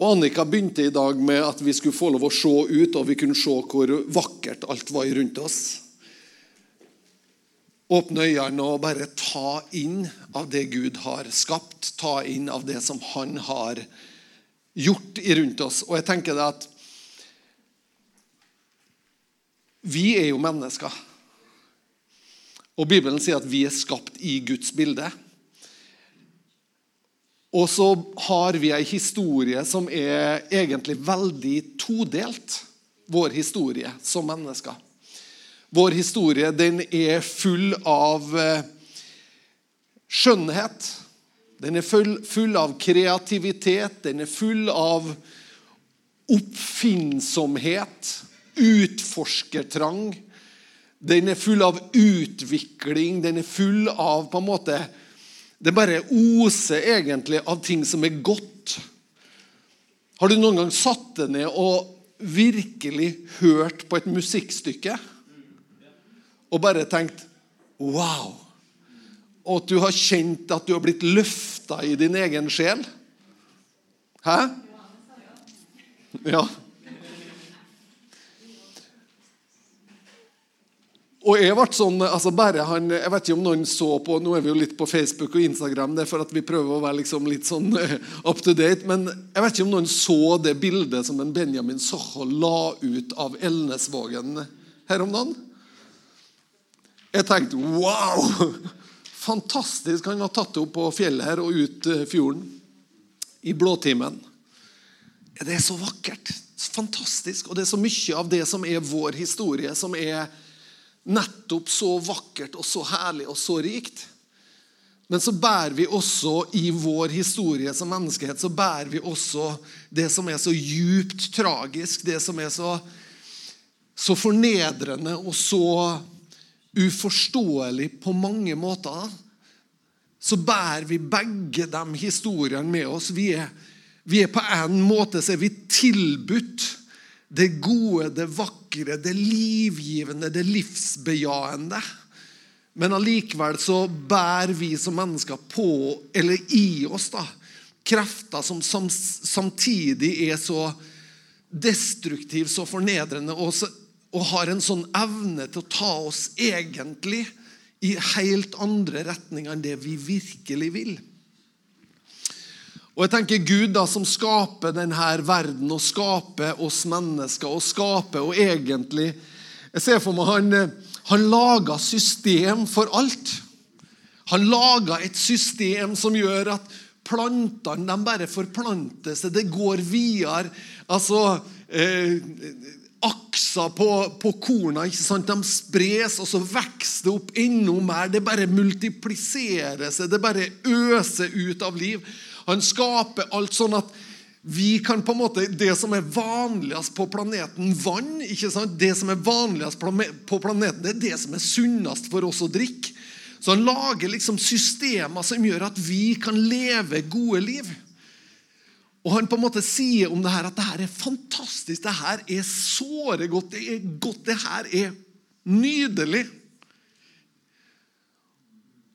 Og Annika begynte i dag med at vi skulle få lov å se ut, og vi kunne se hvor vakkert alt var rundt oss. Åpne øynene og bare ta inn av det Gud har skapt. Ta inn av det som han har gjort rundt oss. Og jeg tenker det at vi er jo mennesker. Og Bibelen sier at vi er skapt i Guds bilde. Og så har vi ei historie som er egentlig veldig todelt. Vår historie som mennesker. Vår historie den er full av eh, skjønnhet. Den er full, full av kreativitet. Den er full av oppfinnsomhet. Utforskertrang. Den er full av utvikling. Den er full av på en måte det bare oser egentlig av ting som er godt. Har du noen gang satt deg ned og virkelig hørt på et musikkstykke og bare tenkt Wow! Og at du har kjent at du har blitt løfta i din egen sjel? Hæ? Ja. Og jeg ble sånn, altså bare han, jeg vet ikke om noen så på, Nå er vi jo litt på Facebook og Instagram, det er for at vi prøver å være liksom litt sånn up to date. Men jeg vet ikke om noen så det bildet som en Benjamin Socho la ut av Elnesvågen her om dagen. Jeg tenkte wow! Fantastisk. Han har tatt det opp på fjellet her og ut eh, fjorden. I blåtimen. Det er så vakkert. Fantastisk. Og det er så mye av det som er vår historie, som er nettopp så vakkert og så herlig og så rikt. Men så bærer vi også i vår historie som menneskehet så bærer vi også det som er så djupt tragisk, det som er så, så fornedrende og så uforståelig på mange måter. Så bærer vi begge de historiene med oss. Vi er, vi er på en måte så er vi tilbudt det gode, det vakre, det livgivende, det livsbejaende. Men allikevel så bærer vi som mennesker på, eller i oss, da, krefter som, samtidig er så destruktive, så fornedrende, og, så, og har en sånn evne til å ta oss egentlig i helt andre retninger enn det vi virkelig vil. Og jeg tenker Gud da, som skaper denne verden og skaper oss mennesker og skaper og egentlig Jeg ser for meg han, han lager system for alt. Han lager et system som gjør at plantene de bare forplanter seg. Det går videre. Altså eh, Akser på, på korna ikke sant? de spres, og så vokser det opp enda mer. Det bare multipliserer seg. Det bare øser ut av liv. Han skaper alt sånn at vi kan på en måte, Det som er vanligst på planeten vann ikke sant? Det som er vanligst på planeten, det er det som er sunnest for oss å drikke. Så han lager liksom systemer som gjør at vi kan leve gode liv. Og han på en måte sier om det her at det her er fantastisk, det her er såre godt, det er godt, det her er nydelig.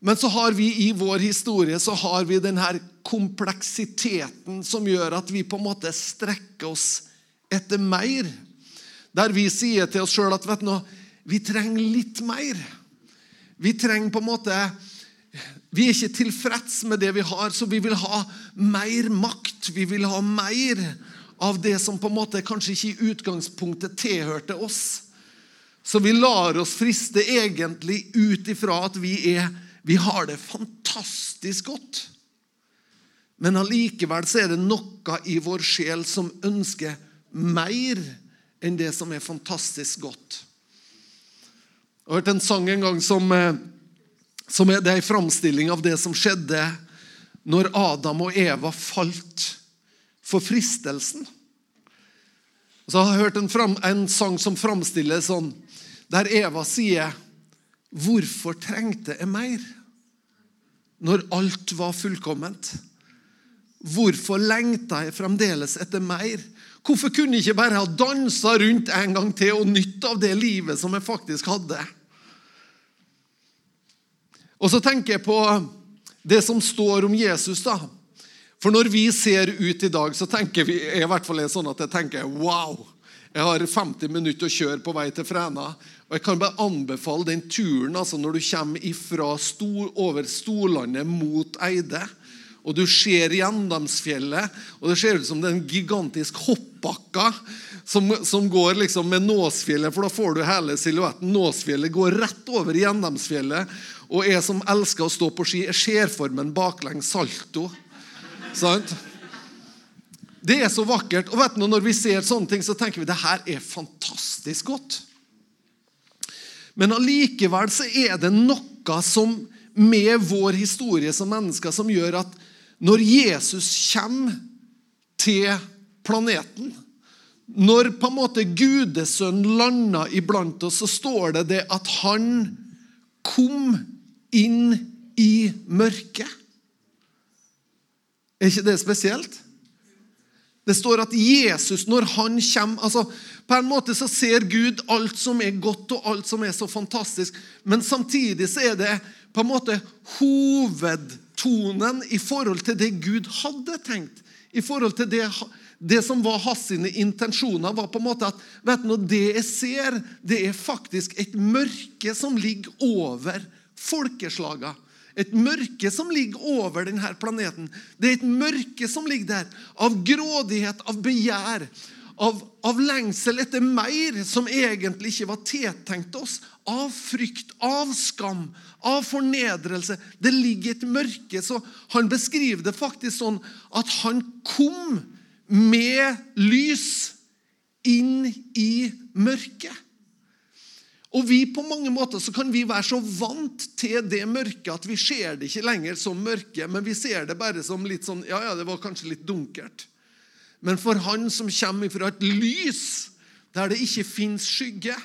Men så har vi i vår historie så har vi denne kompleksiteten som gjør at vi på en måte strekker oss etter mer. Der vi sier til oss sjøl at vet du, vi trenger litt mer. Vi trenger på en måte Vi er ikke tilfreds med det vi har, så vi vil ha mer makt. Vi vil ha mer av det som på en måte kanskje ikke i utgangspunktet tilhørte oss. Så vi lar oss friste egentlig ut ifra at vi er vi har det fantastisk godt. Men allikevel så er det noe i vår sjel som ønsker mer enn det som er fantastisk godt. Jeg har hørt en sang en gang som, eh, som er, en framstilling av det som skjedde når Adam og Eva falt for fristelsen. Så har jeg hørt en, fram, en sang som framstiller sånn, der Eva sier Hvorfor trengte jeg mer når alt var fullkomment? Hvorfor lengta jeg fremdeles etter mer? Hvorfor kunne jeg ikke bare ha dansa rundt en gang til og nytt av det livet som jeg faktisk hadde? Og så tenker jeg på det som står om Jesus. da. For når vi ser ut i dag, så tenker vi i hvert fall er sånn at jeg tenker wow. Jeg har 50 minutter å kjøre på vei til Fræna. Og jeg kan bare anbefale den turen altså når du kommer ifra Stor, over Storlandet mot Eide. Og du ser Gjendamsfjellet, og det ser ut som det er en gigantisk hoppbakka som, som, går liksom med Nåsfjellet, for da får du hele silhuetten. Nåsfjellet går rett over Gjendamsfjellet. Og jeg som elsker å stå på ski, jeg ser for meg en baklengs salto. Sant? Det er så vakkert. Og vet du, Når vi ser sånne ting, så tenker vi det her er fantastisk godt. Men allikevel så er det noe som med vår historie som mennesker som gjør at når Jesus kommer til planeten Når på en måte Gudesønnen landa iblant oss, så står det det at han kom inn i mørket. Er ikke det spesielt? Det står at Jesus, når han kommer altså På en måte så ser Gud alt som er godt og alt som er så fantastisk, men samtidig så er det på en måte hovedtonen i forhold til det Gud hadde tenkt. I forhold til det, det som var hans sine intensjoner, var på en måte at vet du, det jeg ser, det er faktisk et mørke som ligger over folkeslagene. Et mørke som ligger over denne planeten. Det er et mørke som ligger der, av grådighet, av begjær, av, av, lengsel etter mer som egentlig ikke var tiltenkt oss. Av frykt, av skam, av fornedrelse. Det ligger et mørke. Så han beskriver det faktisk sånn at han kom med lys inn i mørket. Og vi på mange måter så kan vi være så vant til det mørket at vi ser det ikke lenger som mørke, men vi ser det bare som litt sånn Ja, ja, det var kanskje litt dunkert. Men for han som kommer fra et lys der det ikke fins skygge,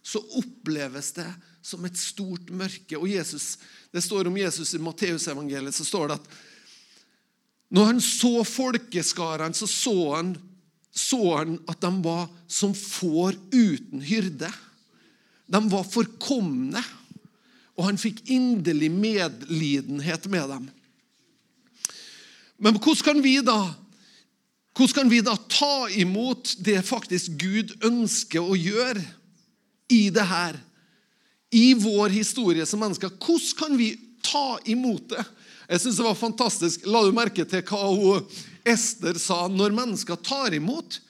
så oppleves det som et stort mørke. Og Jesus, Det står om Jesus i Matteusevangeliet, så står det at når han så folkeskarene, så så han, så han at de var som får uten hyrde. De var forkomne, og han fikk inderlig medlidenhet med dem. Men hvordan kan vi da hvordan kan vi da ta imot det faktisk Gud ønsker å gjøre i det her? I vår historie som mennesker. Hvordan kan vi ta imot det? Jeg synes det var fantastisk. La du merke til hva hun, Ester sa? Når mennesker tar imot,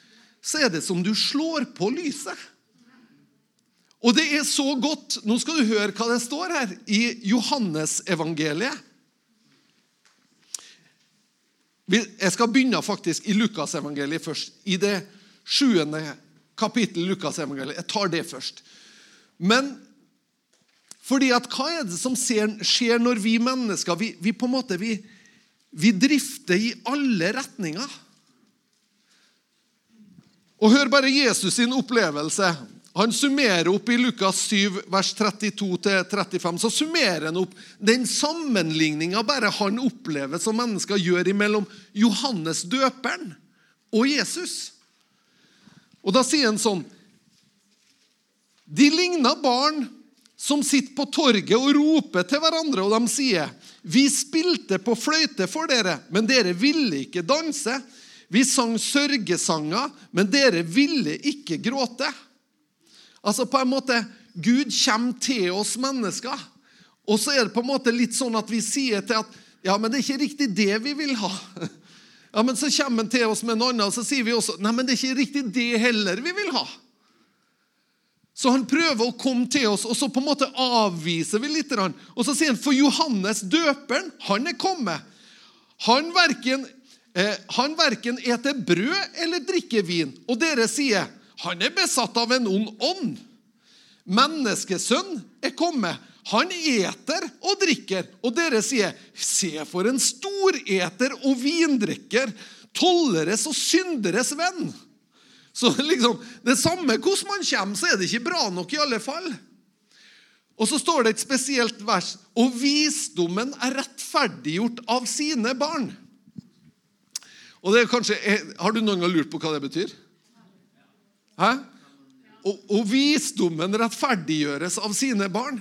så er det som du slår på lyset. Og det er så godt Nå skal du høre hva det står her i Johannesevangeliet. Jeg skal begynne faktisk i Lukasevangeliet først. I det sjuende kapittel Lukasevangeliet. Jeg tar det først. Men fordi at hva er det som skjer når vi mennesker vi, vi på en måte, vi, vi drifter i alle retninger? Og Hør bare Jesus sin opplevelse. Han summerer opp i Lukas 7, vers 32-35 så summerer han opp den sammenligninga bare han opplever som mennesker gjør mellom Johannes døperen og Jesus. Og Da sier han sånn De ligner barn som sitter på torget og roper til hverandre, og de sier Vi spilte på fløyte for dere, men dere ville ikke danse. Vi sang sørgesanger, men dere ville ikke gråte. Altså på en måte, Gud kommer til oss mennesker. Og så er det på en måte litt sånn at vi sier til at ja, men det er ikke riktig det vi vil ha. Ja, Men så kommer han til oss med noe annet, og så sier vi også nei, men det er ikke riktig det heller vi vil ha. Så han prøver å komme til oss, og så på en måte avviser vi litt. Og så sier han for Johannes døperen, han er kommet. Han verken, eh, han verken eter brød eller drikker vin. Og dere sier han er besatt av en ond ånd. Menneskesønn er kommet. Han eter og drikker. Og dere sier, 'Se for en storeter og vindrikker, tolleres og synderes venn.' Så liksom, Det samme hvordan man kommer, så er det ikke bra nok i alle fall. Og så står det et spesielt vers. Og visdommen er rettferdiggjort av sine barn. Og det er kanskje, Har du noen gang lurt på hva det betyr? Hæ? Og, og visdommen rettferdiggjøres av sine barn.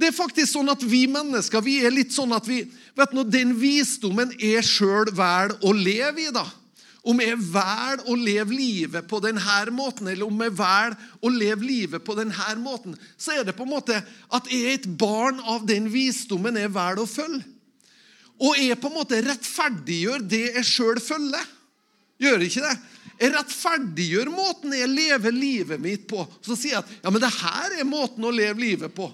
Det er faktisk sånn at Vi mennesker vi er litt sånn at vi, vet du, Den visdommen er sjøl vel å leve i. da. Om jeg velger å leve livet på denne måten, eller om jeg velger å leve livet på denne måten, så er det på en måte at jeg er et barn av den visdommen jeg velger å følge. Og jeg på en måte rettferdiggjør det jeg sjøl følger. Gjør ikke det? Jeg rettferdiggjør måten jeg lever livet mitt på. Så sier jeg at ja, men det her er måten å leve livet på.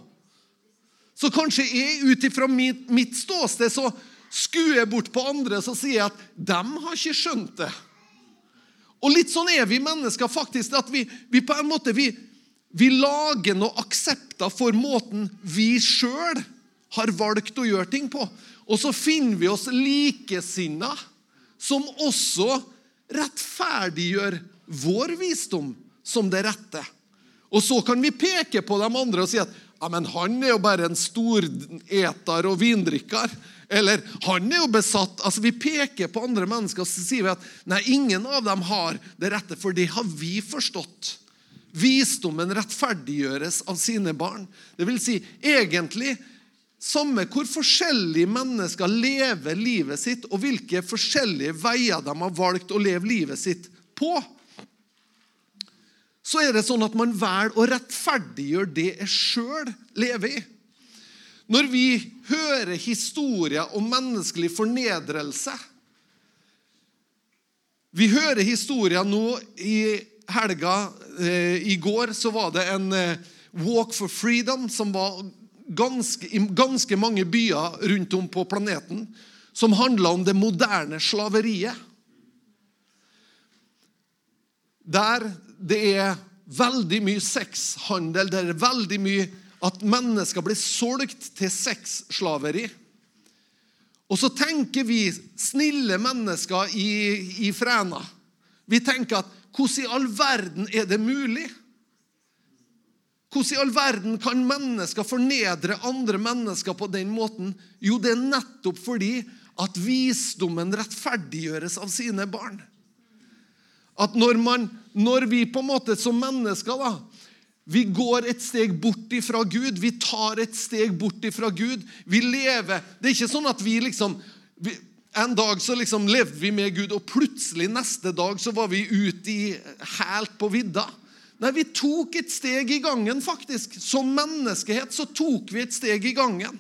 Så kanskje jeg ut ifra mitt, mitt ståsted så skuer jeg bort på andre så sier jeg at dem har ikke skjønt det. Og litt sånn er vi mennesker faktisk. at Vi, vi på en måte, vi, vi lager noe aksepter for måten vi sjøl har valgt å gjøre ting på. Og så finner vi oss likesinna som også rettferdiggjør vår visdom som det rette. Og så kan vi peke på de andre og si at ja, men han er jo bare en storeter og vindrikker. Eller han er jo besatt. Altså Vi peker på andre mennesker og så sier vi at nei, ingen av dem har det rette, for det har vi forstått. Visdommen rettferdiggjøres av sine barn. Det vil si, egentlig, samme hvor forskjellige mennesker lever livet sitt, og hvilke forskjellige veier de har valgt å leve livet sitt på, så er det sånn at man velger å rettferdiggjøre det jeg sjøl lever i. Når vi hører historier om menneskelig fornedrelse Vi hører historier nå i helga eh, I går så var det en eh, Walk for freedom som var ganske, i ganske mange byer rundt om på planeten, som handla om det moderne slaveriet. Der det er veldig mye sexhandel, der det er veldig mye at mennesker blir solgt til sexslaveri. Og så tenker vi snille mennesker i, i Fræna Vi tenker at hvordan i all verden er det mulig? Hvordan i all verden kan mennesker fornedre andre mennesker på den måten? Jo, det er nettopp fordi at visdommen rettferdiggjøres av sine barn. At når, man, når vi på en måte som mennesker da, vi går et steg bort ifra Gud. Vi tar et steg bort ifra Gud. Vi lever Det er ikke sånn at vi liksom vi, En dag så liksom levde vi med Gud, og plutselig neste dag så var vi ute i helt på vidda. Nei, vi tok et steg i gangen, faktisk. Som menneskehet så tok vi et steg i gangen.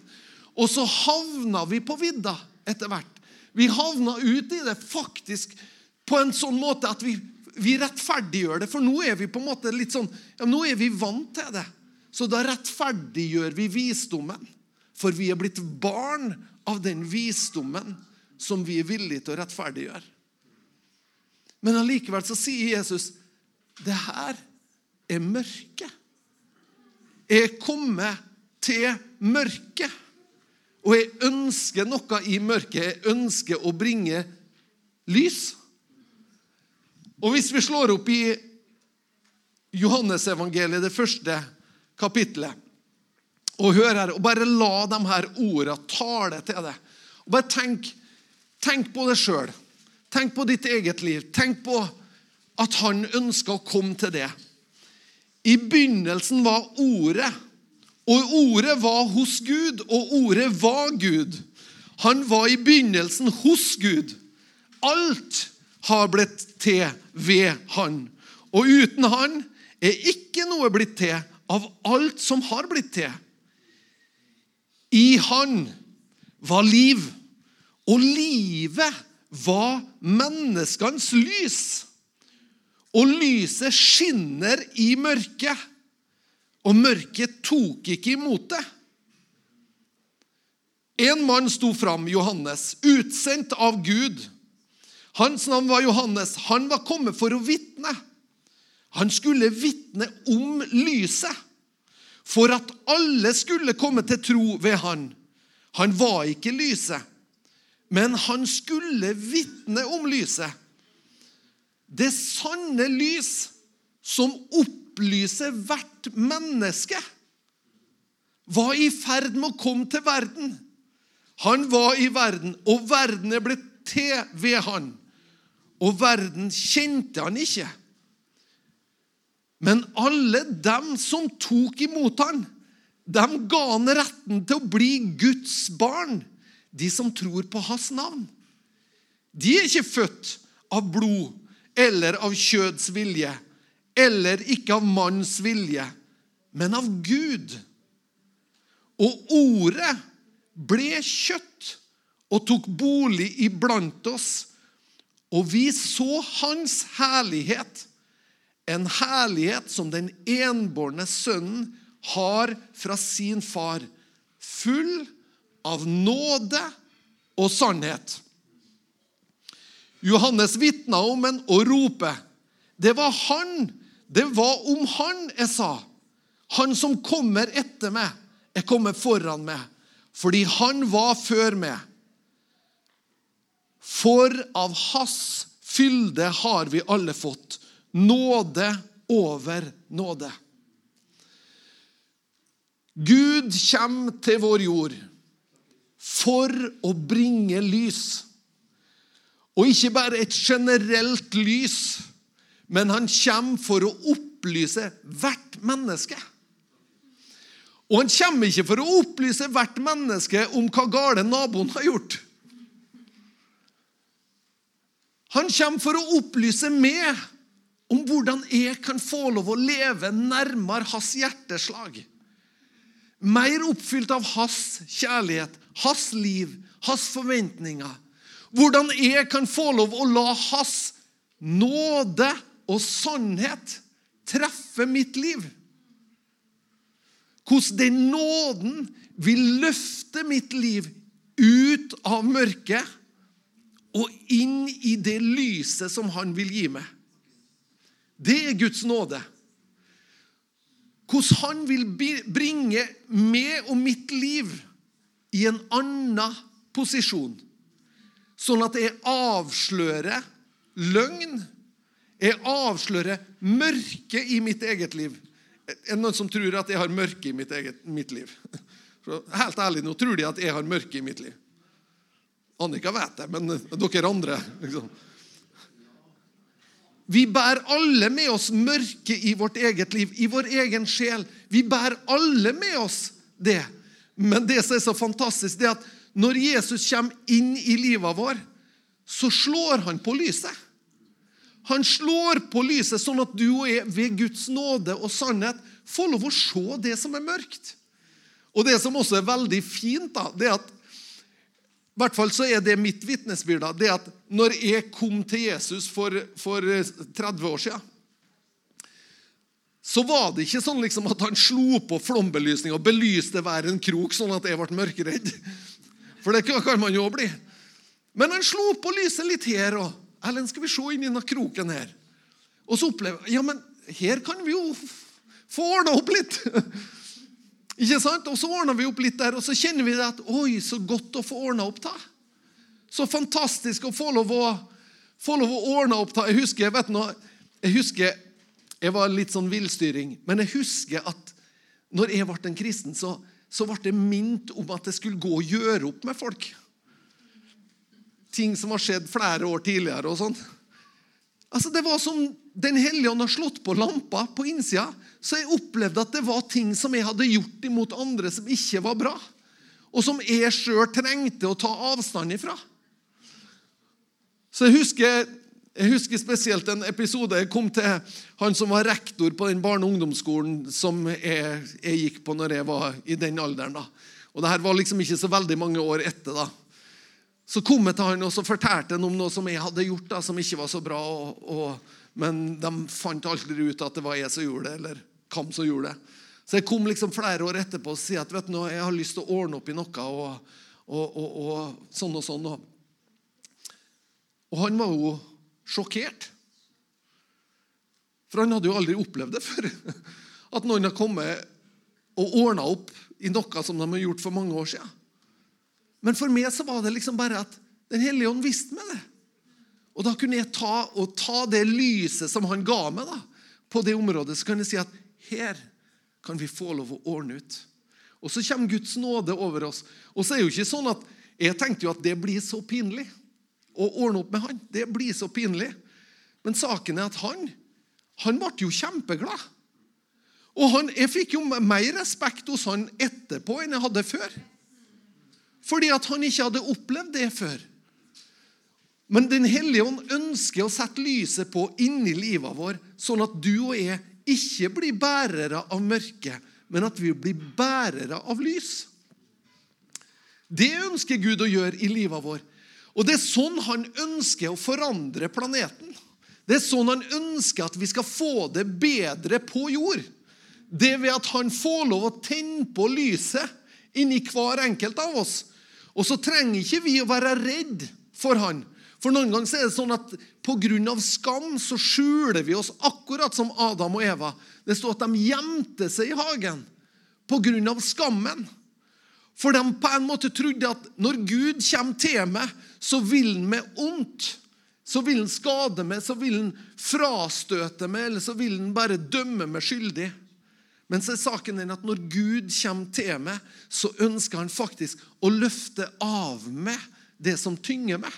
Og så havna vi på vidda etter hvert. Vi havna ut i det faktisk på en sånn måte at vi vi rettferdiggjør det, for nå er vi på en måte litt sånn, ja, nå er vi vant til det. Så da rettferdiggjør vi visdommen. For vi er blitt barn av den visdommen som vi er villige til å rettferdiggjøre. Men allikevel så sier Jesus det her er mørke. Jeg er kommet til mørket. Og jeg ønsker noe i mørket. Jeg ønsker å bringe lys. Og Hvis vi slår opp i Johannesevangeliet, det første kapittelet, og hører og bare la de her ordene tale til deg og Bare tenk, tenk på det sjøl. Tenk på ditt eget liv. Tenk på at han ønsker å komme til det. I begynnelsen var Ordet, og Ordet var hos Gud, og Ordet var Gud. Han var i begynnelsen hos Gud. Alt har blitt til ved Han. Og uten Han er ikke noe blitt til av alt som har blitt til. I Han var liv, og livet var menneskenes lys. Og lyset skinner i mørket, og mørket tok ikke imot det. En mann sto fram, Johannes, utsendt av Gud hans navn var Johannes. Han var kommet for å vitne. Han skulle vitne om lyset, for at alle skulle komme til tro ved han. Han var ikke lyset, men han skulle vitne om lyset. Det sanne lys som opplyser hvert menneske, var i ferd med å komme til verden. Han var i verden, og verden er blitt til ved han og verden kjente han ikke. Men alle dem som tok imot han, De ga han retten til å bli Guds barn, de som tror på hans navn. De er ikke født av blod eller av kjøds vilje, eller ikke av manns vilje, men av Gud. Og ordet ble kjøtt og tok bolig iblant oss, og vi så hans herlighet, en herlighet som den enbårne sønnen har fra sin far, full av nåde og sannhet. Johannes vitna om en og roper. Det var han, det var om han jeg sa. Han som kommer etter meg, er kommet foran meg, fordi han var før meg. For av hans fylde har vi alle fått nåde over nåde. Gud kommer til vår jord for å bringe lys. Og ikke bare et generelt lys, men han kommer for å opplyse hvert menneske. Og han kommer ikke for å opplyse hvert menneske om hva gale naboen har gjort. Han kommer for å opplyse meg om hvordan jeg kan få lov å leve nærmere hans hjerteslag. Mer oppfylt av hans kjærlighet, hans liv, hans forventninger. Hvordan jeg kan få lov å la hans nåde og sannhet treffe mitt liv. Hvordan den nåden vil løfte mitt liv ut av mørket og inn i det lyset som han vil gi meg. Det er Guds nåde. Hvordan han vil bringe meg og mitt liv i en annen posisjon. Sånn at jeg avslører løgn. Jeg avslører mørke i mitt eget liv. Er det noen som tror at jeg har mørke i mitt eget mitt liv? helt ærlig, nå tror de at jeg har mørke i mitt liv. Annika vet det, men dere andre liksom. Vi bærer alle med oss mørket i vårt eget liv, i vår egen sjel. Vi bærer alle med oss det. Men det som er så fantastisk, det er at når Jesus kommer inn i livet vår, så slår han på lyset. Han slår på lyset sånn at du og jeg ved Guds nåde og sannhet får lov å se det som er mørkt. Og det som også er veldig fint, da, det er at i hvert fall så er det mitt vitnesbyrd. Det at når jeg kom til Jesus for, for 30 år siden, så var det ikke sånn liksom at han slo på flombelysning og belyste hver en krok, sånn at jeg ble mørkeredd. For det kan man jo bli. Men han slo på lyset litt her òg. Ellen, skal vi se inn i denne kroken her? Og så opplever Ja, men her kan vi jo få ordna opp litt. Ikke sant? Og Så ordna vi opp litt der, og så kjenner vi det at Oi, så godt å få ordna opp. da. Så fantastisk å få lov å, få lov å ordne opp. da. Jeg husker vet du, jeg husker, jeg var litt sånn villstyring, men jeg husker at når jeg ble en kristen, så, så ble jeg minnet om at jeg skulle gå og gjøre opp med folk. Ting som har skjedd flere år tidligere. og sånn. Altså, Det var som Den hellige ånd har slått på lampa på innsida. Så jeg opplevde at det var ting som jeg hadde gjort imot andre som ikke var bra. Og som jeg sjøl trengte å ta avstand ifra. Så jeg husker, jeg husker, spesielt en episode jeg kom til han som var rektor på den barne- og ungdomsskolen som jeg, jeg, gikk på når jeg var i den alderen. da. Og det her var liksom ikke så veldig mange år etter. da. Så kom jeg til han og så fortalte han om noe som jeg hadde gjort da, som ikke var så bra. Og, og, men de fant aldri ut at det var jeg som gjorde det, eller hvem som gjorde det. Så jeg kom liksom flere år etterpå og sier at vet du, jeg har lyst til å ordne opp i noe. Og, og, og sånn og sånn. Og han var jo sjokkert. For han hadde jo aldri opplevd det før. At noen har kommet og ordna opp i noe som de har gjort for mange år siden. Men for meg så var det liksom bare at Den hellige ånd visste meg det. Og da kunne jeg ta, ta det lyset som han ga meg da, på det området, så kan jeg si at her kan vi få lov å ordne ut. Og så kommer Guds nåde over oss. Og så er det jo ikke sånn at Jeg tenkte jo at det blir så pinlig å ordne opp med han. Det blir så pinlig. Men saken er at han han ble jo kjempeglad. Og han, jeg fikk jo mer respekt hos han etterpå enn jeg hadde før. Fordi at han ikke hadde opplevd det før. Men Den hellige ånd ønsker å sette lyset på inni livet vår, sånn at du og jeg ikke blir bærere av mørket, men at vi blir bærere av lys. Det ønsker Gud å gjøre i livet vår. Og det er sånn han ønsker å forandre planeten. Det er sånn han ønsker at vi skal få det bedre på jord. Det ved at han får lov å tenne på lyset inni hver enkelt av oss. Og så trenger ikke vi å være redd for han. For noen ganger er det sånn at pga. skam så skjuler vi oss akkurat som Adam og Eva. Det står at de gjemte seg i hagen pga. skammen. For de på en måte trodde at når Gud kommer til meg, så vil han meg ondt. Så vil han skade meg, så vil han frastøte meg, eller så vil han bare dømme meg skyldig. Men så er saken den at når Gud kommer til meg, så ønsker han faktisk å løfte av meg det som tynger meg.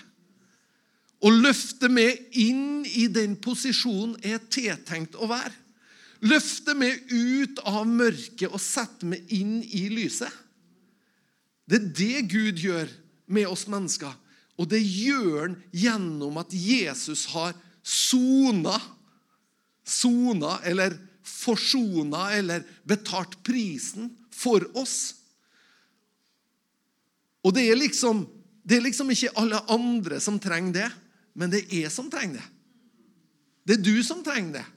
Å løfte meg inn i den posisjonen jeg er tiltenkt å være. Løfte meg ut av mørket og sette meg inn i lyset. Det er det Gud gjør med oss mennesker. Og det gjør han gjennom at Jesus har sona. Sona, eller forsona, eller betalt prisen for oss. Og det er liksom, det er liksom ikke alle andre som trenger det, men det er jeg som trenger det. Det er du som trenger det.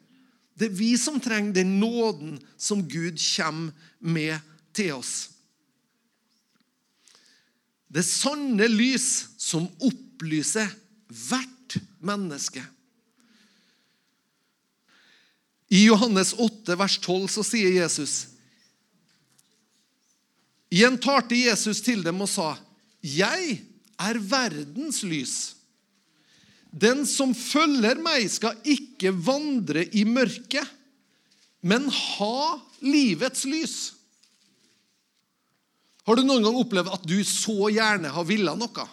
Det er vi som trenger den nåden som Gud kommer med til oss. Det sanne lys som opplyser hvert menneske. I Johannes 8, vers 12, så sier Jesus Igjen talte Jesus til dem og sa, 'Jeg er verdens lys.' 'Den som følger meg, skal ikke vandre i mørket, men ha livets lys.' Har du noen gang opplevd at du så gjerne har villet noe?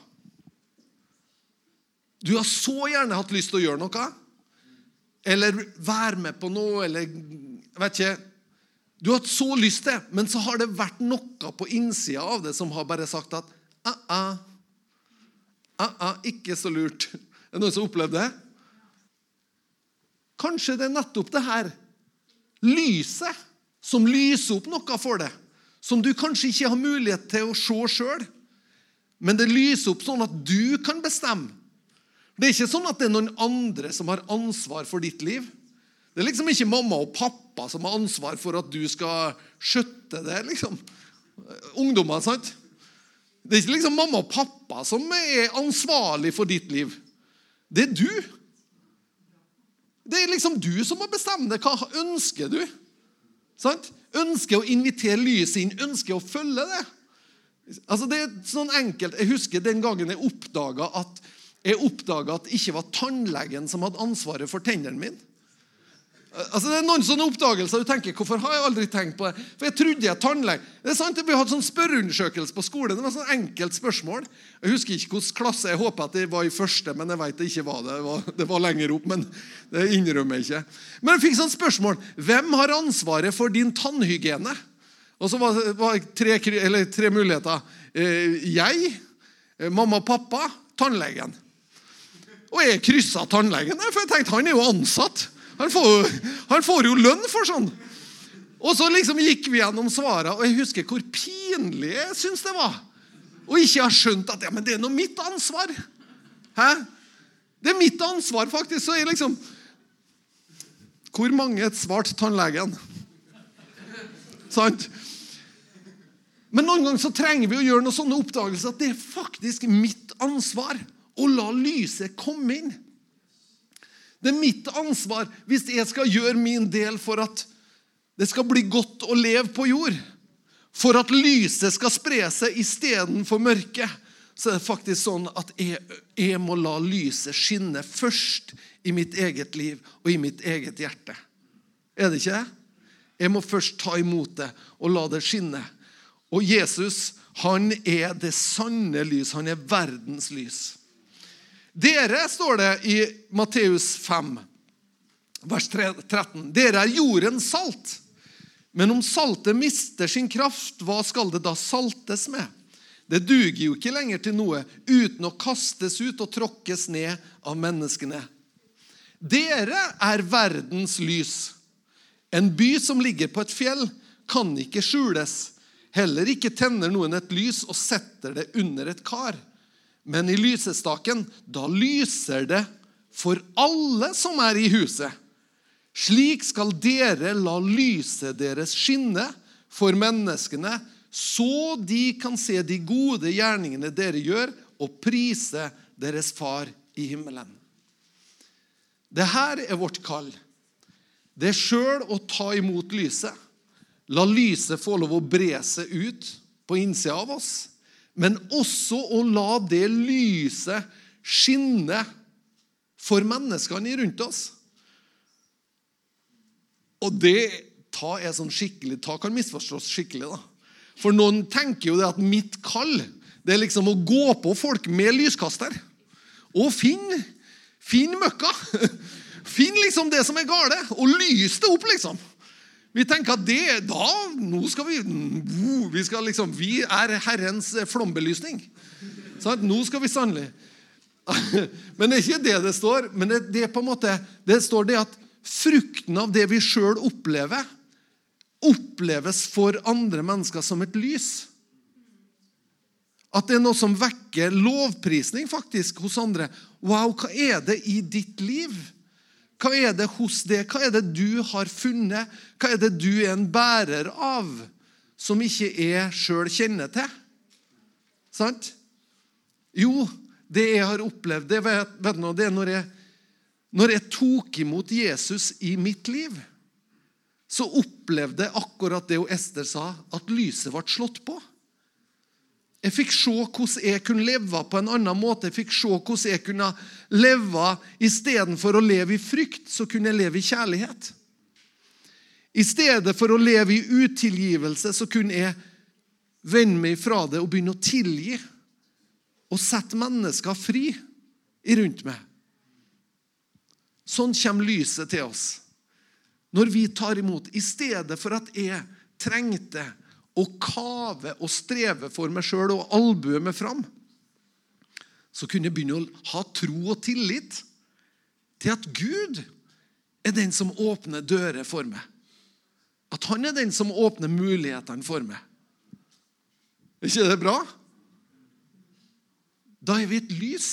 Du har så gjerne hatt lyst til å gjøre noe. Eller være med på noe, eller vet ikke Du har hatt så lyst til, men så har det vært noe på innsida av det som har bare sagt at a-a, a-a, Ikke så lurt. Er det noen som har opplevd det? Kanskje det er nettopp det her lyset som lyser opp noe for deg som du kanskje ikke har mulighet til å se sjøl. Men det lyser opp sånn at du kan bestemme. Det er ikke sånn at det er noen andre som har ansvar for ditt liv. Det er liksom ikke mamma og pappa som har ansvar for at du skal skjøtte det. liksom. Ungdommer, sant? Det er ikke liksom mamma og pappa som er ansvarlig for ditt liv. Det er du. Det er liksom du som må bestemme det. Hva ønsker du? Sant? Ønsker å invitere lyset inn, ønsker å følge det. Altså det er sånn enkelt. Jeg husker den gangen jeg oppdaga at, jeg at det ikke var tannlegen som hadde ansvaret for tennene mine. Altså Det er noen sånne oppdagelser du tenker hvorfor har jeg aldri tenkt på det? For jeg trodde jeg tannlege. Det er sant, Vi hadde sånn spørreundersøkelse på skolen. Det var sånn enkelt spørsmål. Jeg husker ikke hvilken klasse. Jeg håper at det var i første, men jeg vet det ikke var det. Det var, det var lenger opp, men det innrømmer jeg ikke. Men jeg fikk sånn spørsmål. Hvem har ansvaret for din tannhygiene? Og så var det tre, tre, muligheter. Eh, jeg, eh, mamma og pappa, tannlegen. Og jeg kryssa tannlegen, for jeg tenkte han er jo ansatt. Han får, han får jo lønn for sånn. Og så liksom gikk vi gjennom svarene, og jeg husker hvor pinlig jeg syns det var. Og ikke har skjønt at ja, men det er nå mitt ansvar. Hæ? Det er mitt ansvar, faktisk. Så jeg liksom Hvor mange svarte tannlegen? Sant? Men noen ganger så trenger vi å gjøre noen sånne oppdagelser at det er faktisk mitt ansvar å la lyset komme inn. Det er mitt ansvar hvis jeg skal gjøre min del for at det skal bli godt å leve på jord. For at lyset skal spre seg istedenfor mørket. Så er det faktisk sånn at jeg, jeg må la lyset skinne først i mitt eget liv og i mitt eget hjerte. Er det ikke det? Jeg må først ta imot det og la det skinne. Og Jesus, han er det sanne lys. Han er verdens lys. Dere, står det i Matteus 5, vers 13, dere er jordens salt. Men om saltet mister sin kraft, hva skal det da saltes med? Det duger jo ikke lenger til noe uten å kastes ut og tråkkes ned av menneskene. Dere er verdens lys. En by som ligger på et fjell, kan ikke skjules. Heller ikke tenner noen et lys og setter det under et kar. Men i lysestaken, da lyser det for alle som er i huset. Slik skal dere la lyset deres skinne for menneskene, så de kan se de gode gjerningene dere gjør, og prise deres far i himmelen. Det her er vårt kall. Det er sjøl å ta imot lyset. La lyset få lov å bre seg ut på innsida av oss. Men også å la det lyset skinne for menneskene rundt oss. Og det ta er sånn skikkelig, ta kan misforstås skikkelig. da. For noen tenker jo det at mitt kall det er liksom å gå på folk med lyskaster. Og finn, finn møkka. Finn liksom det som er gale, og lys det opp, liksom. Vi tenker at det da, nå skal Vi vi, skal liksom, vi er Herrens flombelysning. Sånn, nå skal vi sannelig Men det er ikke det det står. Men det, det, på en måte, det står det at frukten av det vi sjøl opplever, oppleves for andre mennesker som et lys. At det er noe som vekker lovprisning faktisk hos andre. Wow, hva er det i ditt liv? Hva er det hos det? Hva er det du har funnet? Hva er det du er en bærer av, som ikke jeg sjøl kjenner til? Sant? Jo, det jeg har opplevd, det, vet, vet du, det er når jeg når jeg tok imot Jesus i mitt liv, så opplevde jeg akkurat det Ester sa, at lyset ble slått på. Jeg fikk se hvordan jeg kunne leve på en annen måte. Jeg fikk se hvordan jeg kunne leve Istedenfor å leve i frykt, så kunne jeg leve i kjærlighet. I stedet for å leve i utilgivelse, så kunne jeg vende meg fra det og begynne å tilgi. Og sette mennesker fri rundt meg. Sånn kommer lyset til oss. Når vi tar imot. I stedet for at jeg trengte å kave og streve for meg sjøl og albue meg fram, så kunne jeg begynne å ha tro og tillit til at Gud er den som åpner dører for meg. At han er den som åpner mulighetene for meg. Er ikke det bra? Da er vi et lys.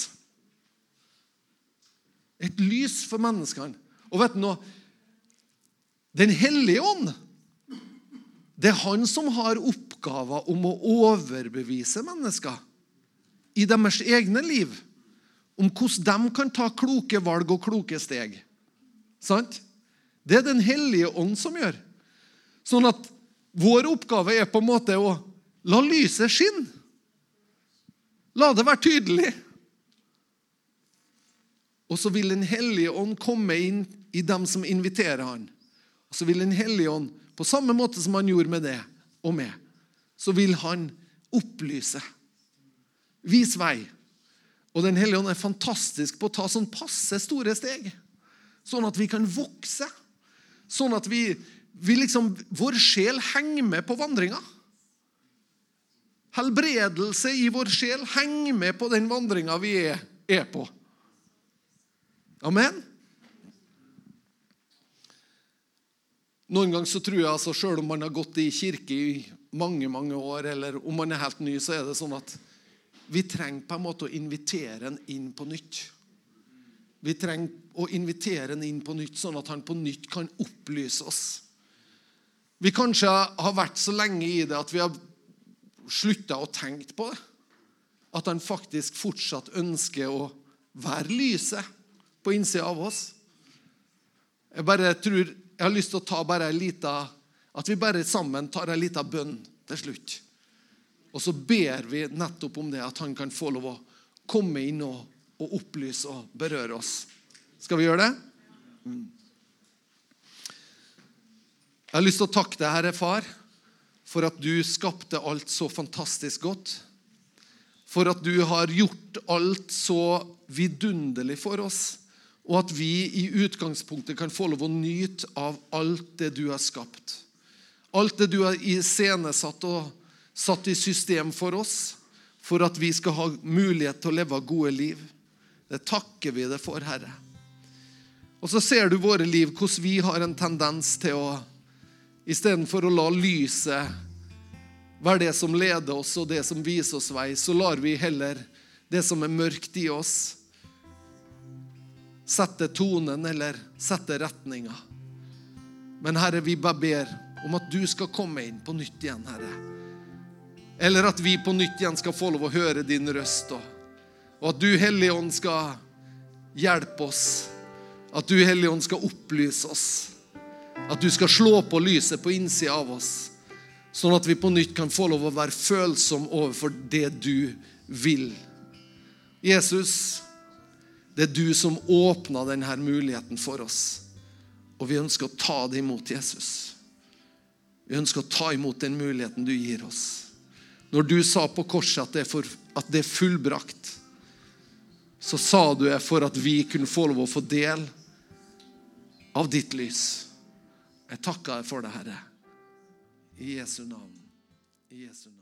Et lys for menneskene. Og vet du noe? Den hellige ånd, det er han som har oppgaver om å overbevise mennesker i deres egne liv om hvordan de kan ta kloke valg og kloke steg. Sant? Det er Den hellige ånd som gjør. Sånn at vår oppgave er på en måte å la lyset skinne. La det være tydelig. Og så vil Den hellige ånd komme inn i dem som inviterer han. Og så vil Den hellige ånd, på samme måte som han gjorde med det og med, så vil han opplyse. Vis vei. Og Den hellige ånd er fantastisk på å ta sånn passe store steg. Sånn at vi kan vokse. Sånn at vi, vi liksom, vår sjel henger med på vandringa. Helbredelse i vår sjel henger med på den vandringa vi er, er på. Amen? Noen ganger så tror jeg altså, Selv om man har gått i kirke i mange mange år, eller om man er helt ny, så er det sånn at vi trenger på en måte å invitere en inn på nytt. Vi trenger å invitere en inn på nytt, sånn at han på nytt kan opplyse oss. Vi kanskje har vært så lenge i det at vi har slutta å tenke på det. At han faktisk fortsatt ønsker å være lyset på innsida av oss. Jeg bare tror, jeg har lyst til å ta bare lita, At vi bare sammen tar en liten bønn til slutt. Og så ber vi nettopp om det, at han kan få lov å komme inn og, og opplyse og berøre oss. Skal vi gjøre det? Mm. Jeg har lyst til å takke deg, Herre Far, for at du skapte alt så fantastisk godt. For at du har gjort alt så vidunderlig for oss og at vi i utgangspunktet kan få lov å nyte av alt det du har skapt. Alt det du har iscenesatt og satt i system for oss, for at vi skal ha mulighet til å leve gode liv. Det takker vi deg for, Herre. Og så ser du våre liv, hvordan vi har en tendens til å Istedenfor å la lyset være det som leder oss, og det som viser oss vei, så lar vi heller det som er mørkt i oss, sette tonen eller sette retninga. Men Herre, vi bare ber om at du skal komme inn på nytt igjen, Herre. Eller at vi på nytt igjen skal få lov å høre din røst. Og at du, Hellige Ånd, skal hjelpe oss. At du, Hellige Ånd, skal opplyse oss. At du skal slå på lyset på innsida av oss. Sånn at vi på nytt kan få lov å være følsomme overfor det du vil. Jesus, det er du som åpna denne muligheten for oss. Og vi ønsker å ta det imot Jesus. Vi ønsker å ta imot den muligheten du gir oss. Når du sa på korset at det er, for, at det er fullbrakt, så sa du det for at vi kunne få lov å få del av ditt lys. Jeg takker deg for det, Herre. I Jesu navn. I Jesu navn.